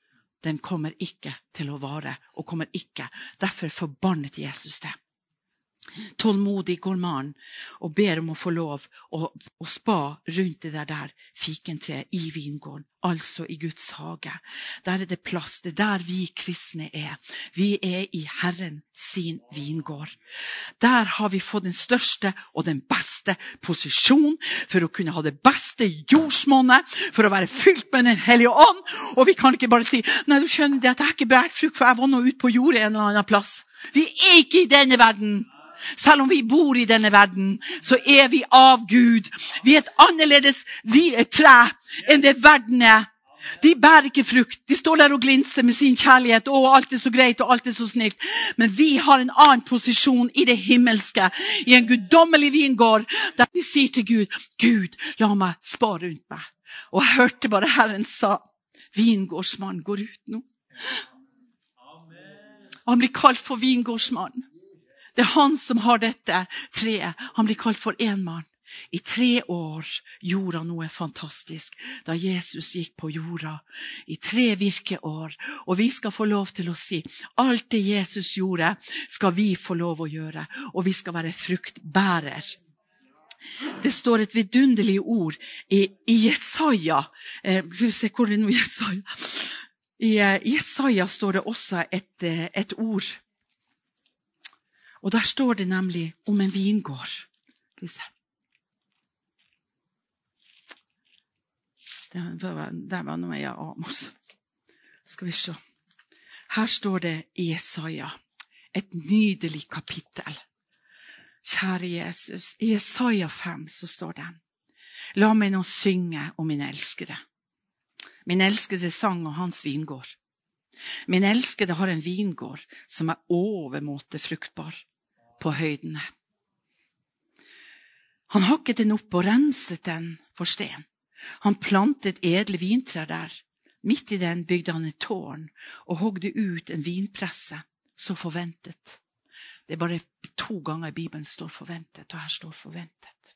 den kommer ikke til å vare. og kommer ikke. Derfor forbannet Jesus det. Tålmodig går mannen og ber om å få lov å, å spa rundt det der, der fikentreet i vingården, altså i Guds hage. Der er det plass. Det er der vi kristne er. Vi er i Herren sin vingård. Der har vi fått den største og den beste posisjon for å kunne ha det beste jordsmonnet, for å være fylt med Den hellige ånd. Og vi kan ikke bare si nei, du skjønner det at jeg ikke bærer frukt, for jeg var nå ute på jordet en eller annen plass. Vi er ikke i denne verden. Selv om vi bor i denne verden, så er vi av Gud. Vi er et annerledes vi er tre enn det verden er. De bærer ikke frukt. De står der og glinser med sin kjærlighet. Å, alt er så greit og alt er så snilt. Men vi har en annen posisjon i det himmelske, i en guddommelig vingård, der vi sier til Gud, Gud, la meg spare rundt meg. Og jeg hørte bare Herren sa, vingårdsmannen går ut nå. Han blir kalt for vingårdsmannen. Det er han som har dette treet. Han blir kalt for én mann. I tre år gjorde han noe fantastisk da Jesus gikk på jorda. I tre virkeår. Og vi skal få lov til å si alt det Jesus gjorde, skal vi få lov å gjøre. Og vi skal være fruktbærer. Det står et vidunderlig ord i, i Jesaja. Eh, skal vi se hvor er det nå Jesaja? I eh, Jesaja står det også et, eh, et ord. Og der står det nemlig om en vingård. Skal. Der var noe av Amos. Skal vi se. Her står det Jesaja, et nydelig kapittel. Kjære Jesus, i Jesaja 5 så står det La meg nå synge om min elskede. Min elskede sang og hans vingård. Min elskede har en vingård som er overmåte fruktbar på høydene. Han hakket den opp og renset den for sten. Han plantet edle vintrær der. Midt i den bygde han et tårn og hogde ut en vinpresse, så forventet. Det er bare to ganger i Bibelen står 'forventet', og her står 'forventet'.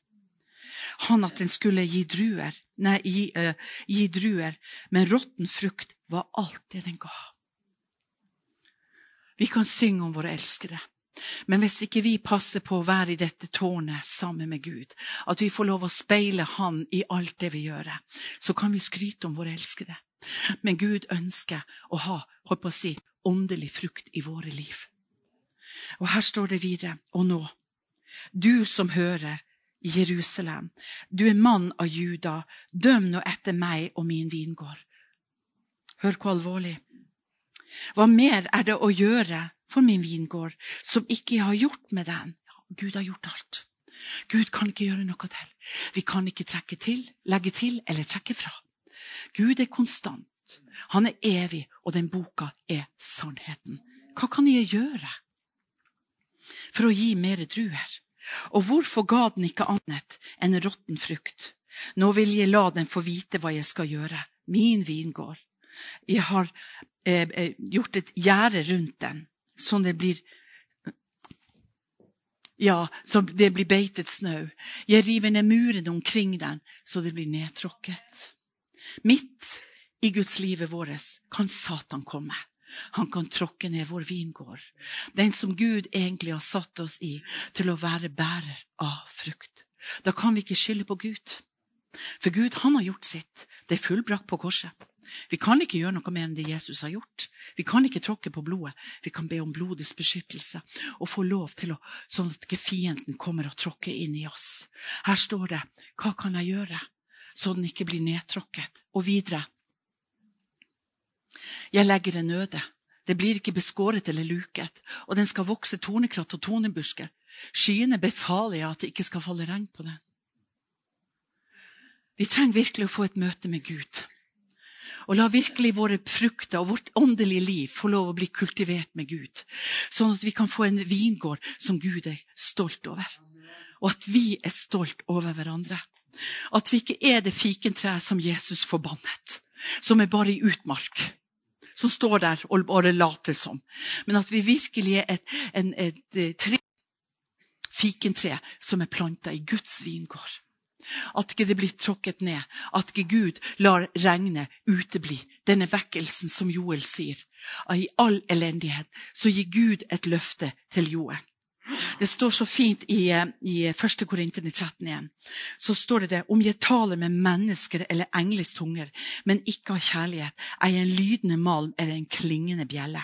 Han at den skulle gi druer, nei, gi, uh, gi druer, men råtten frukt var alt det den ga. Vi kan synge om våre elskede. Men hvis ikke vi passer på å være i dette tårnet sammen med Gud, at vi får lov å speile Han i alt det vi gjør, så kan vi skryte om våre elskede. Men Gud ønsker å ha holdt på å si, åndelig frukt i våre liv. Og her står det videre, og nå, du som hører Jerusalem, du er mann av Juda, døm nå etter meg og min vingård. Hør hvor alvorlig. Hva mer er det å gjøre for min vingård som ikke jeg har gjort med den? Gud har gjort alt. Gud kan ikke gjøre noe til. Vi kan ikke trekke til, legge til eller trekke fra. Gud er konstant. Han er evig, og den boka er sannheten. Hva kan jeg gjøre for å gi mer druer? Og hvorfor ga den ikke annet enn råtten frukt? Nå vil jeg la den få vite hva jeg skal gjøre. Min vingård. Jeg har eh, eh gjort et gjerde rundt den, sånn det blir ja, så det blir beitet snø. Jeg river ned murene omkring den, så det blir nedtråkket. Midt i Guds livet vårt kan Satan komme. Han kan tråkke ned vår vingård. Den som Gud egentlig har satt oss i til å være bærer av frukt. Da kan vi ikke skylde på Gud. For Gud, han har gjort sitt. Det er fullbrakt på korset. Vi kan ikke gjøre noe mer enn det Jesus har gjort. Vi kan ikke tråkke på blodet. Vi kan be om blodets beskyttelse og få lov til å, sånn at ikke fienden kommer og tråkker inn i oss. Her står det 'Hva kan jeg gjøre?' så den ikke blir nedtråkket. Og videre. Jeg legger en øde. Det blir ikke beskåret eller luket, og den skal vokse tornekratt og tornebusker. Skyene befaler jeg at det ikke skal falle regn på den. Vi trenger virkelig å få et møte med Gud. Og la virkelig våre frukter og vårt åndelige liv få lov å bli kultivert med Gud. Sånn at vi kan få en vingård som Gud er stolt over. Og at vi er stolt over hverandre. At vi ikke er det fikentreet som Jesus forbannet, som er bare i utmark. Som står der og bare later som. Men at vi virkelig er et, en, et, et tre, fikentre som er planta i Guds vingård. At ikke det blir tråkket ned. At ikke Gud lar regnet utebli. Denne vekkelsen som Joel sier. I all elendighet så gir Gud et løfte til Joel. Det står så fint i, eh, i 1. Korinterne 13 igjen. Så står det det om jeg taler med mennesker eller engles tunger, men ikke har kjærlighet, er jeg en lydende malm eller en klingende bjelle.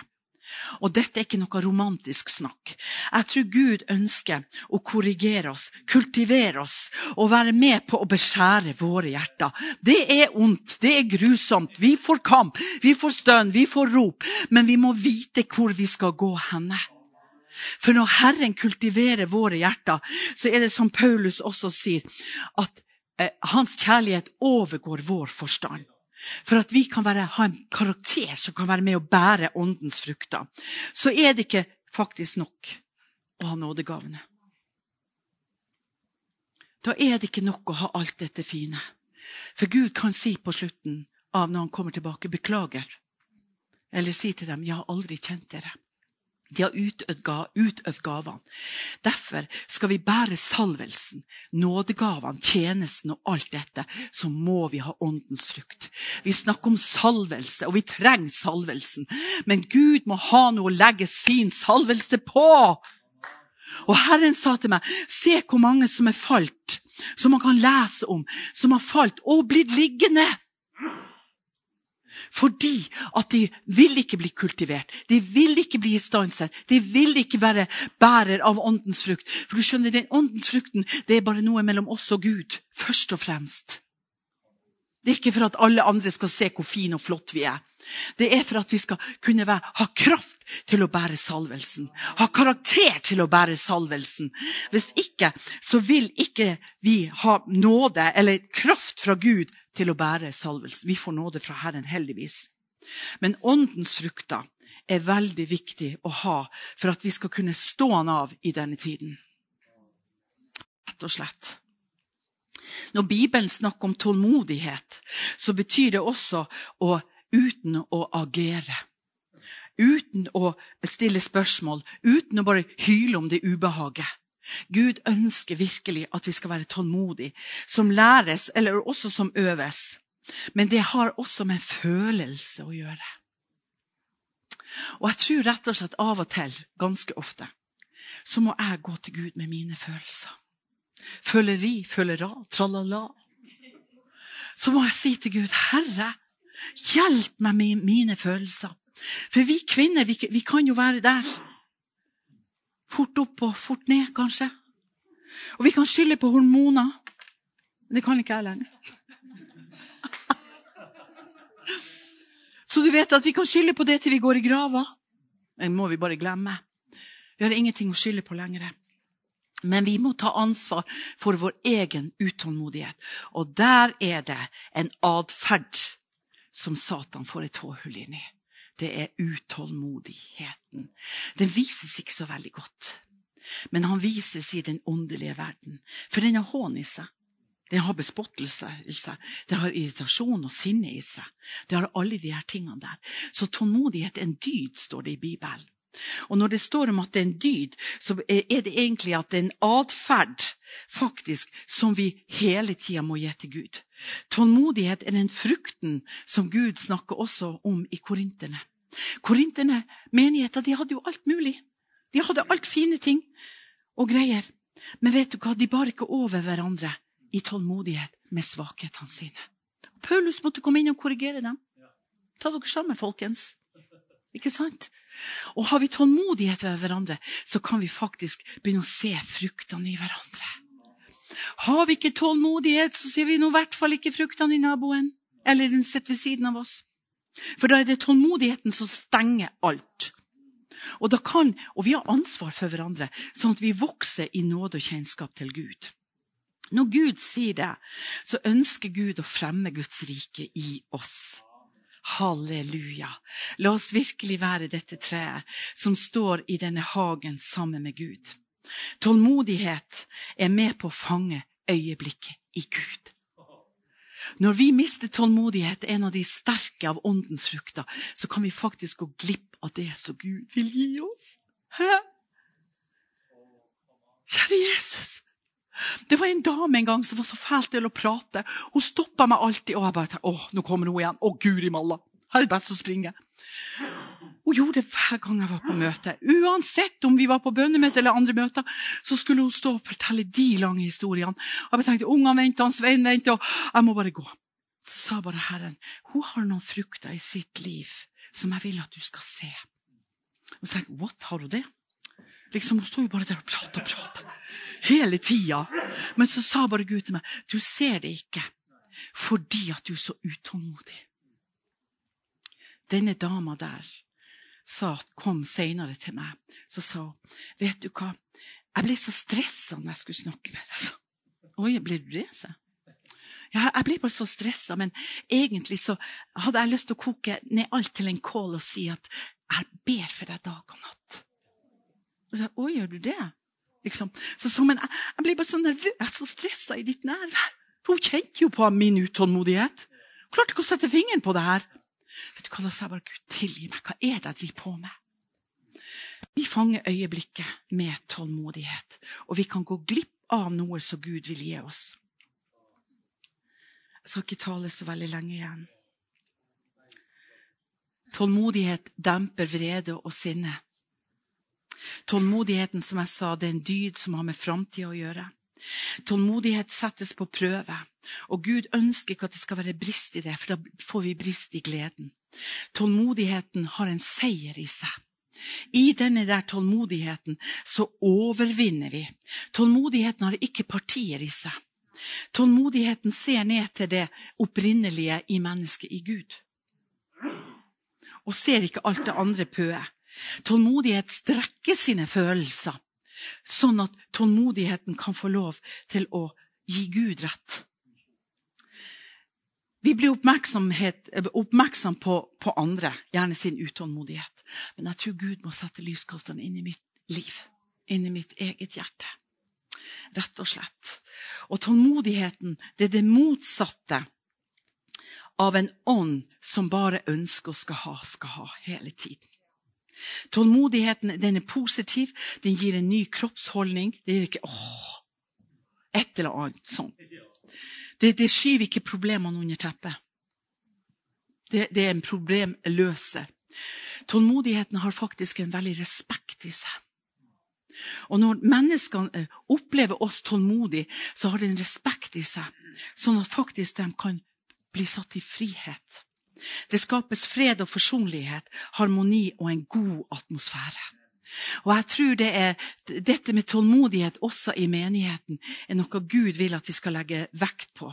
Og dette er ikke noe romantisk snakk. Jeg tror Gud ønsker å korrigere oss, kultivere oss og være med på å beskjære våre hjerter. Det er ondt, det er grusomt. Vi får kamp, vi får stønn, vi får rop. Men vi må vite hvor vi skal gå henne. For når Herren kultiverer våre hjerter, så er det som Paulus også sier, at eh, hans kjærlighet overgår vår forstand. For at vi kan være, ha en karakter som kan være med å bære åndens frukter, så er det ikke faktisk nok å ha nådegavene. Da er det ikke nok å ha alt dette fine. For Gud kan si på slutten av når han kommer tilbake, 'Beklager'. Eller si til dem, 'Jeg har aldri kjent dere'. De har utøvd gavene. Derfor skal vi bære salvelsen, nådegavene, tjenesten og alt dette. Så må vi ha åndens frukt. Vi snakker om salvelse, og vi trenger salvelsen. Men Gud må ha noe å legge sin salvelse på. Og Herren sa til meg, se hvor mange som er falt, som man kan lese om, som har falt og blitt liggende. Fordi at de vil ikke bli kultivert. De vil ikke bli istandsatt. De vil ikke være bærer av åndens frukt. For du skjønner, den åndens frukten det er bare noe mellom oss og Gud. Først og fremst. Det er ikke for at alle andre skal se hvor fine og flott vi er. Det er for at vi skal kunne være, ha kraft til å bære salvelsen. Ha karakter til å bære salvelsen. Hvis ikke, så vil ikke vi ha nåde eller kraft fra Gud til å bære salvelsen. Vi får nåde fra Herren, heldigvis. Men åndens frukter er veldig viktig å ha for at vi skal kunne stå han av i denne tiden. Rett og slett. Når Bibelen snakker om tålmodighet, så betyr det også å uten å agere. Uten å stille spørsmål, uten å bare hyle om det ubehaget. Gud ønsker virkelig at vi skal være tålmodige, som læres, eller også som øves. Men det har også med følelse å gjøre. Og jeg tror rett og slett av og til, ganske ofte, så må jeg gå til Gud med mine følelser. Føleri, følera, tralala. Så må jeg si til Gud, Herre, hjelp meg med mine følelser. For vi kvinner, vi, vi kan jo være der. Fort opp og fort ned, kanskje. Og vi kan skylde på hormoner. Det kan ikke jeg lenger. Så du vet at vi kan skylde på det til vi går i grava. Det må vi bare glemme. Vi har ingenting å skylde på lenger. Men vi må ta ansvar for vår egen utålmodighet. Og der er det en atferd som Satan får et tåhull inn i det er utålmodigheten. Den vises ikke så veldig godt, men han vises i den åndelige verden. For den har hån i seg. Den har bespottelse i seg. Den har irritasjon og sinne i seg. Det har alle de her tingene der. Så tålmodighet er en dyd, står det i Bibelen. Og når det står om at det er en dyd, så er det egentlig at det er en atferd faktisk som vi hele tida må gi til Gud. Tålmodighet er den frukten som Gud snakker også om i korinterne. Korinterne, menigheter, de hadde jo alt mulig. De hadde alt fine ting og greier. Men vet du hva, de bar ikke over hverandre i tålmodighet med svakhetene sine. Paulus måtte komme inn og korrigere dem. Ta dere sammen, folkens. Ikke sant? Og har vi tålmodighet ved hverandre, så kan vi faktisk begynne å se fruktene i hverandre. Har vi ikke tålmodighet, så ser vi i hvert fall ikke fruktene i naboen eller den sitter ved siden av oss. For da er det tålmodigheten som stenger alt. Og, kan, og vi har ansvar for hverandre, sånn at vi vokser i nåde og kjennskap til Gud. Når Gud sier det, så ønsker Gud å fremme Guds rike i oss. Halleluja. La oss virkelig være dette treet som står i denne hagen sammen med Gud. Tålmodighet er med på å fange øyeblikket i Gud. Når vi mister tålmodighet, en av de sterke av åndens frukter, så kan vi faktisk gå glipp av det som Gud vil gi oss. Hæ? Kjære Jesus. Det var en dame en gang som var så fælt til å prate. Hun stoppa meg alltid. Og jeg bare tenkte, åh, nå kommer hun igjen. Å, guri malla. Her er det best å springe. Hun gjorde det hver gang jeg var på møte. Uansett om vi var på bønnemøte eller andre møter, så skulle hun stå og fortelle de lange historiene. Og jeg tenkte, ungene venter, Svein venter, og jeg må bare gå. Så sa bare Herren, hun har noen frukter i sitt liv som jeg vil at du skal se. Og så tenkte jeg, what, har hun det? Liksom, Hun sto jo bare der og pratet og pratet hele tida. Men så sa bare Gud til meg, du ser det ikke fordi at du er så utålmodig. Denne dama der sa, kom seinere til meg så sa hun, vet du hva, jeg ble så stressa når jeg skulle snakke med deg. Oi, ble du det? Så? Ja, jeg ble bare så stressa, men egentlig så hadde jeg lyst til å koke ned alt til en kål og si at jeg ber for deg dag og natt. Og så, Å, gjør du det? Liksom. Så, så, men jeg, ble bare så nervøs og stressa i ditt nærvær. Hun kjente jo på min utålmodighet. Hun klarte ikke å sette fingeren på det her. Vet du hva, Da sa jeg bare Gud, tilgi meg. Hva er det jeg driver på med? Vi fanger øyeblikket med tålmodighet, og vi kan gå glipp av noe som Gud vil gi oss. Jeg skal ikke tale så veldig lenge igjen. Tålmodighet demper vrede og sinne. Tålmodigheten som jeg sa, det er en dyd som har med framtida å gjøre. Tålmodighet settes på prøve, og Gud ønsker ikke at det skal være brist i det, for da får vi brist i gleden. Tålmodigheten har en seier i seg. I denne der tålmodigheten så overvinner vi. Tålmodigheten har ikke partier i seg. Tålmodigheten ser ned til det opprinnelige i mennesket, i Gud. Og ser ikke alt det andre pøet. Tålmodighet strekker sine følelser, sånn at tålmodigheten kan få lov til å gi Gud rett. Vi blir oppmerksom på, på, andre, gjerne sin utålmodighet. Men jeg tror Gud må sette lyskasteren inn i mitt liv, inn i mitt eget hjerte. Rett og slett. Og tålmodigheten, det er det motsatte av en ånd som bare ønsker å skal ha, skal ha hele tiden. Tålmodigheten den er positiv, den gir en ny kroppsholdning. Det gir ikke åh, et eller annet sånt. Det, det skyver ikke problemene under teppet. Det, det er en problemløser. Tålmodigheten har faktisk en veldig respekt i seg. Og når menneskene eh, opplever oss tålmodige, så har det en respekt i seg, sånn at faktisk de kan bli satt i frihet. Det skapes fred og forsonlighet, harmoni og en god atmosfære. Og jeg tror det er, Dette med tålmodighet også i menigheten er noe Gud vil at vi skal legge vekt på.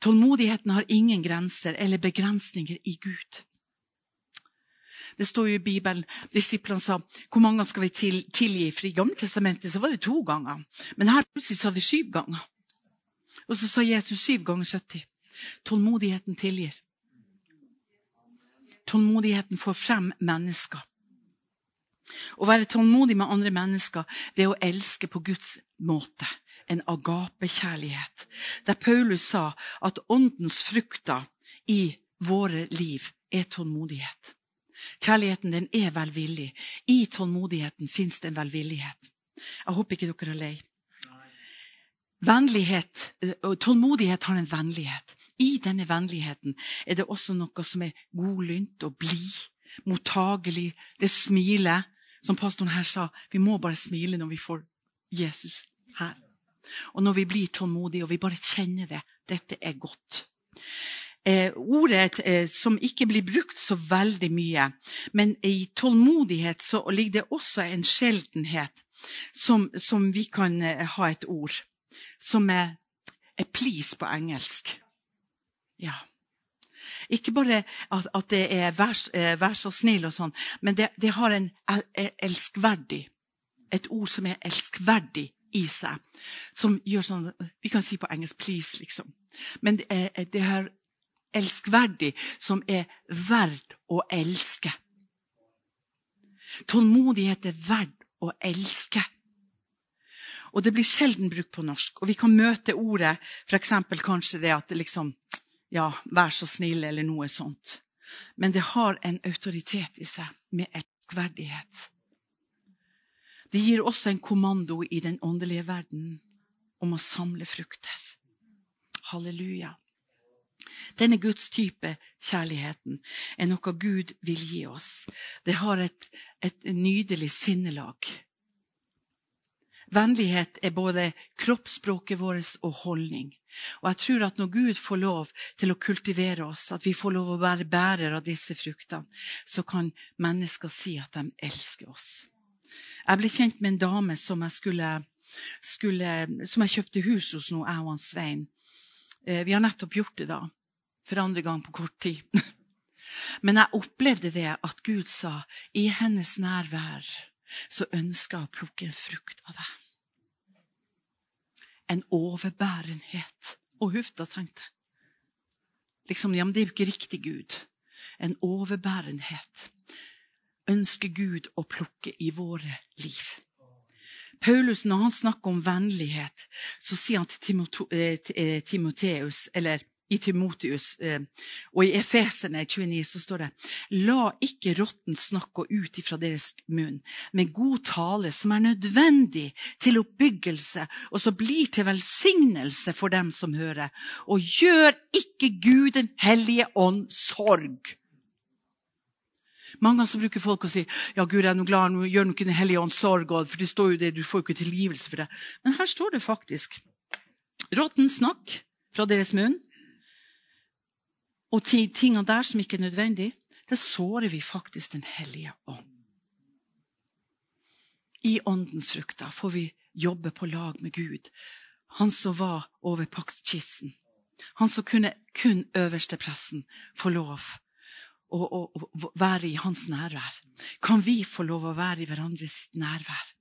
Tålmodigheten har ingen grenser eller begrensninger i Gud. Det står jo i Bibelen, Disiplene sa hvor mange skal vi til, tilgi? For i Gamle testamentet så var det to ganger. Men her plutselig sa de syv ganger. Og så sa Jesus syv ganger 70. Tålmodigheten tilgir. Tålmodigheten får frem mennesker. Å være tålmodig med andre mennesker det er å elske på Guds måte. En agapekjærlighet. Der Paulus sa at åndens frukter i våre liv er tålmodighet. Kjærligheten den er velvillig. I tålmodigheten fins det en velvillighet. Jeg håper ikke dere er lei. Vennlighet, Tålmodighet har en vennlighet. I denne vennligheten er det også noe som er godlynt og blid, mottagelig. Det smilet. Som pastoren her sa, vi må bare smile når vi får Jesus her. Og når vi blir tålmodige og vi bare kjenner det. Dette er godt. Eh, ordet eh, som ikke blir brukt så veldig mye, men i tålmodighet så ligger det også en sjeldenhet som, som vi kan eh, ha et ord, som er, er 'please' på engelsk. Ja. Ikke bare at, at det er 'vær, eh, vær, så snill' og sånn, men det, det har en el, elskverdig Et ord som er elskverdig i seg. Som gjør sånn Vi kan si på engelsk 'please', liksom. Men det er, det her elskverdig som er verd å elske. Tålmodighet er verd å elske. Og det blir sjelden brukt på norsk. Og vi kan møte ordet f.eks. kanskje det at liksom Ja, vær så snill, eller noe sånt. Men det har en autoritet i seg med elskverdighet. Det gir også en kommando i den åndelige verden om å samle frukter. Halleluja. Denne Guds type kjærligheten er noe Gud vil gi oss. Det har et, et nydelig sinnelag. Vennlighet er både kroppsspråket vårt og holdning. Og jeg tror at når Gud får lov til å kultivere oss, at vi får lov å være bærer av disse fruktene, så kan mennesker si at de elsker oss. Jeg ble kjent med en dame som jeg, skulle, skulle, som jeg kjøpte hus hos nå, jeg og Svein. Eh, vi har nettopp gjort det, da. For andre gang på kort tid. Men jeg opplevde det at Gud sa i hennes nærvær så ønsker jeg å plukke en frukt av deg. En overbærenhet. Og huff, da tenkte. Liksom, ja, men det er jo ikke riktig Gud. En overbærenhet ønsker Gud å plukke i våre liv. Paulus, når han snakker om vennlighet, så sier han til eh, eh, Timoteus, eller i Timotius eh, og i Efesene 29 så står det La ikke råtten snakk gå ut ifra deres munn, med god tale som er nødvendig til oppbyggelse, og som blir til velsignelse for dem som hører. Og gjør ikke Gud den hellige ånd sorg. Mange ganger bruker folk å si ja, Gud jeg er noe glad, nå gjør ikke Den hellige ånd sorg, for det står jo det, du får jo ikke tilgivelse for det. Men her står det faktisk råtten snakk fra deres munn. Og de tingene der som ikke er nødvendig, det sårer vi faktisk Den hellige ånd. I åndens frukter får vi jobbe på lag med Gud. Han som var over paktkisten. Han som kunne kun øverstepressen få lov å, å, å, være i hans nærvær. Kan vi få lov å være i hverandres nærvær?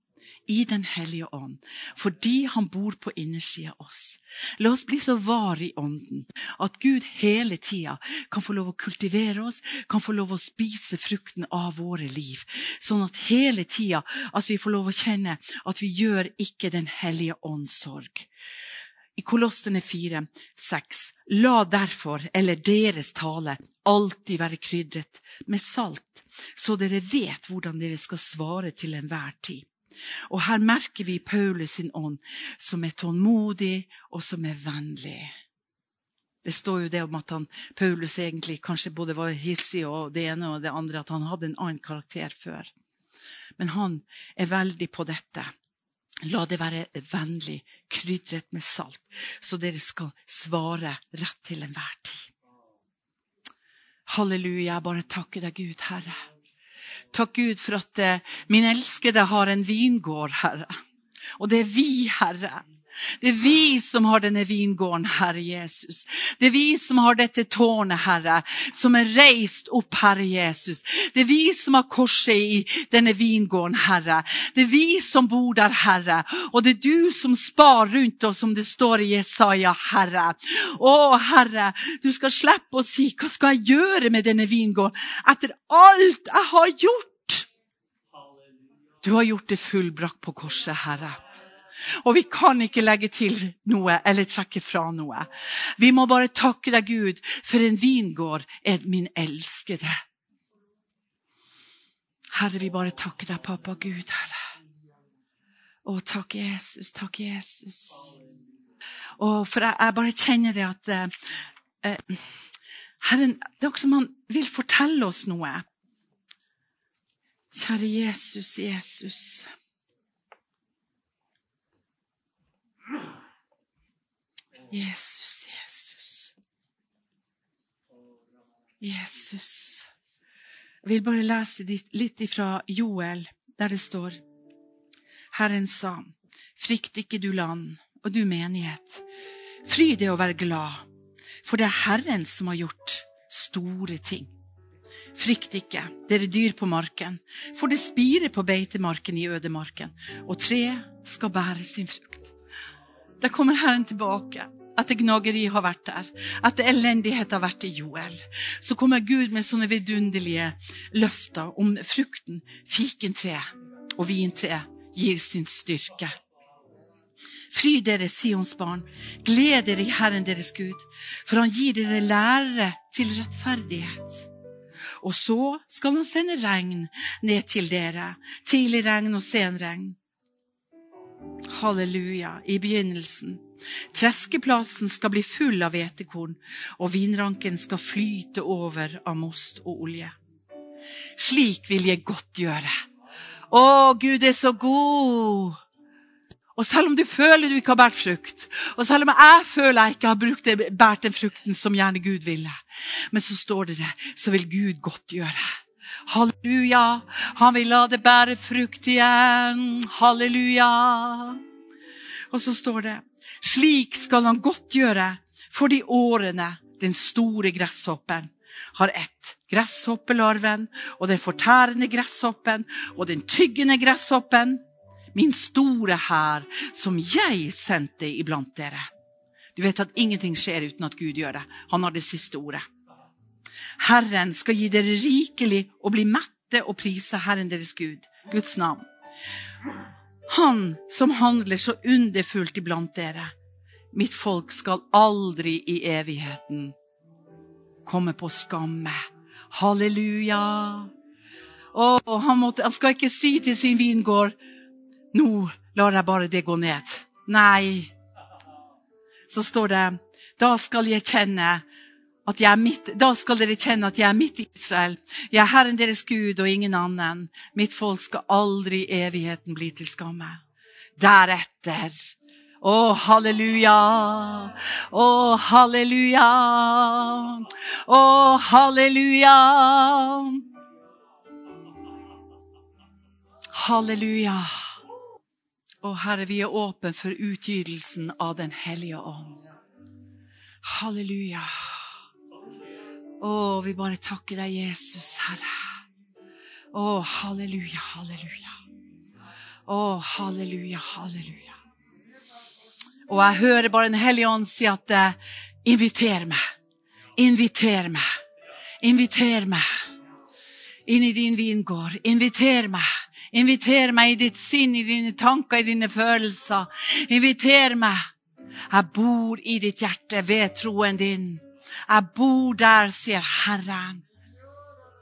I Den hellige ånd, fordi han bor på innersida av oss. La oss bli så vare i ånden at Gud hele tida kan få lov å kultivere oss, kan få lov å spise frukten av våre liv. Sånn at hele tida at vi får lov å kjenne at vi gjør ikke Den hellige ånds sorg. I Kolossene 4, 6. La derfor, eller deres tale, alltid være krydret med salt, så dere vet hvordan dere skal svare til enhver tid. Og her merker vi Paulus sin ånd, som er tålmodig og som er vennlig. Det står jo det om at han, Paulus egentlig kanskje både var hissig og det ene og det andre, at han hadde en annen karakter før. Men han er veldig på dette. La det være vennlig, krydret med salt, så dere skal svare rett til enhver tid. Halleluja, jeg bare takker deg, Gud, Herre. Takk Gud for at eh, min elskede har en vingård, Herre. Og det er vi, Herre. Det er vi som har denne vingården, Herre Jesus. Det er vi som har dette tårnet, Herre, som er reist opp, Herre Jesus. Det er vi som har korset i denne vingården, Herre. Det er vi som bor der, Herre. Og det er du som spar rundt oss, som det står i Jesaja, Herre. Å, Herre, du skal slippe å si 'Hva skal jeg gjøre med denne vingården?' Etter alt jeg har gjort. Du har gjort det fullbrakt på korset, Herre. Og vi kan ikke legge til noe eller trekke fra noe. Vi må bare takke deg, Gud, for en vingård er min elskede. Herre, vi bare takker deg, pappa Gud, Herre. Å, takk Jesus, takk Jesus. Og for jeg, jeg bare kjenner det at eh, eh Herren, det er også som han vil fortelle oss noe. Kjære Jesus, Jesus. Jesus, Jesus. Jesus. Jeg vil bare lese litt ifra Joel, der det står Herren sa, frykt ikke du land, og du menighet. Fry deg og vær glad, for det er Herren som har gjort store ting. Frykt ikke, dere dyr på marken, for det spirer på beitemarken i ødemarken, og treet skal bære sin frukt. Da kommer Herren tilbake. At det gnageri har vært der, at det elendighet har vært i Joel. Så kommer Gud med sånne vidunderlige løfter om frukten. Fikentre og vintre gir sin styrke. Fry dere, Sions barn, gled dere i Herren deres Gud, for han gir dere lærere til rettferdighet. Og så skal han sende regn ned til dere, tidlig regn og sen regn. Halleluja, i begynnelsen. Treskeplassen skal bli full av hvetekorn, og vinranken skal flyte over av most og olje. Slik vil jeg godt gjøre. Å, Gud er så god! Og selv om du føler du ikke har båret frukt, og selv om jeg føler jeg ikke har båret den frukten som gjerne Gud ville, men så står det det, så vil Gud godt gjøre. Halleluja. Han vil la det bære frukt igjen. Halleluja. Og så står det slik skal han godt gjøre for de årene den store gresshoppen har ett. Gresshoppelarven og den fortærende gresshoppen og den tyggende gresshoppen. Min store hær som jeg sendte iblant dere. Du vet at ingenting skjer uten at Gud gjør det. Han har det siste ordet. Herren skal gi dere rikelig og bli mette og prise Herren deres Gud, Guds navn. Han som handler så underfullt iblant dere, Mitt folk skal aldri i evigheten komme på skamme. Halleluja. Og han, måtte, han skal ikke si til sin vingård nå lar jeg bare det gå ned. Nei. Så står det da skal jeg kjenne at jeg er mitt, da skal dere kjenne at jeg er mitt Israel. Jeg er Herren deres Gud og ingen annen. Mitt folk skal aldri i evigheten bli til skamme. Deretter å, halleluja! Å, halleluja! Å, halleluja! Halleluja. Å, Herre, vi er åpne for utgytelsen av Den hellige ånd. Halleluja. Å, vi bare takker deg, Jesus, Herre. Å, halleluja, halleluja. Å, halleluja, halleluja. Og jeg hører bare Den hellige ånd si at eh, inviter meg. Inviter meg. Inviter meg inn i din vingård. Inviter meg. Inviter meg i ditt sinn, i dine tanker, i dine følelser. Inviter meg. Jeg bor i ditt hjerte ved troen din. Jeg bor der, sier Herren.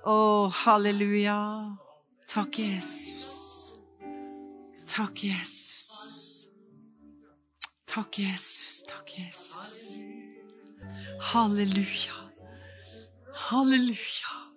Å, halleluja. Takk, Jesus. Takk, Jesus. Takk, Jesus. Takk, Jesus. Halleluja. Halleluja.